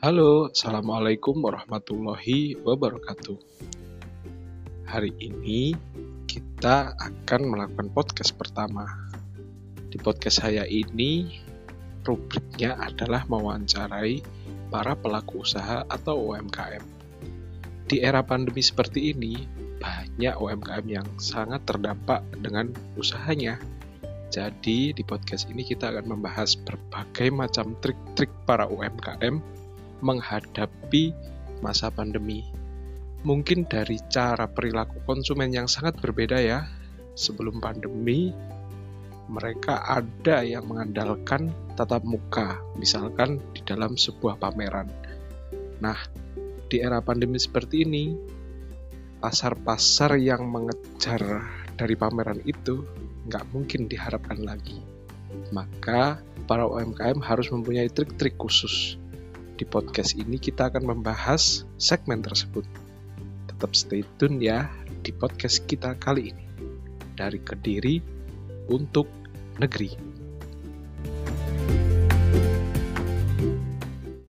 Halo, Assalamualaikum warahmatullahi wabarakatuh. Hari ini kita akan melakukan podcast pertama. Di podcast saya ini, rubriknya adalah mewawancarai para pelaku usaha atau UMKM. Di era pandemi seperti ini, banyak UMKM yang sangat terdampak dengan usahanya. Jadi, di podcast ini kita akan membahas berbagai macam trik-trik para UMKM menghadapi masa pandemi. Mungkin dari cara perilaku konsumen yang sangat berbeda ya. Sebelum pandemi, mereka ada yang mengandalkan tatap muka, misalkan di dalam sebuah pameran. Nah, di era pandemi seperti ini, pasar-pasar yang mengejar dari pameran itu nggak mungkin diharapkan lagi. Maka, para UMKM harus mempunyai trik-trik khusus di podcast ini kita akan membahas segmen tersebut. Tetap stay tune ya di podcast kita kali ini. Dari Kediri untuk negeri.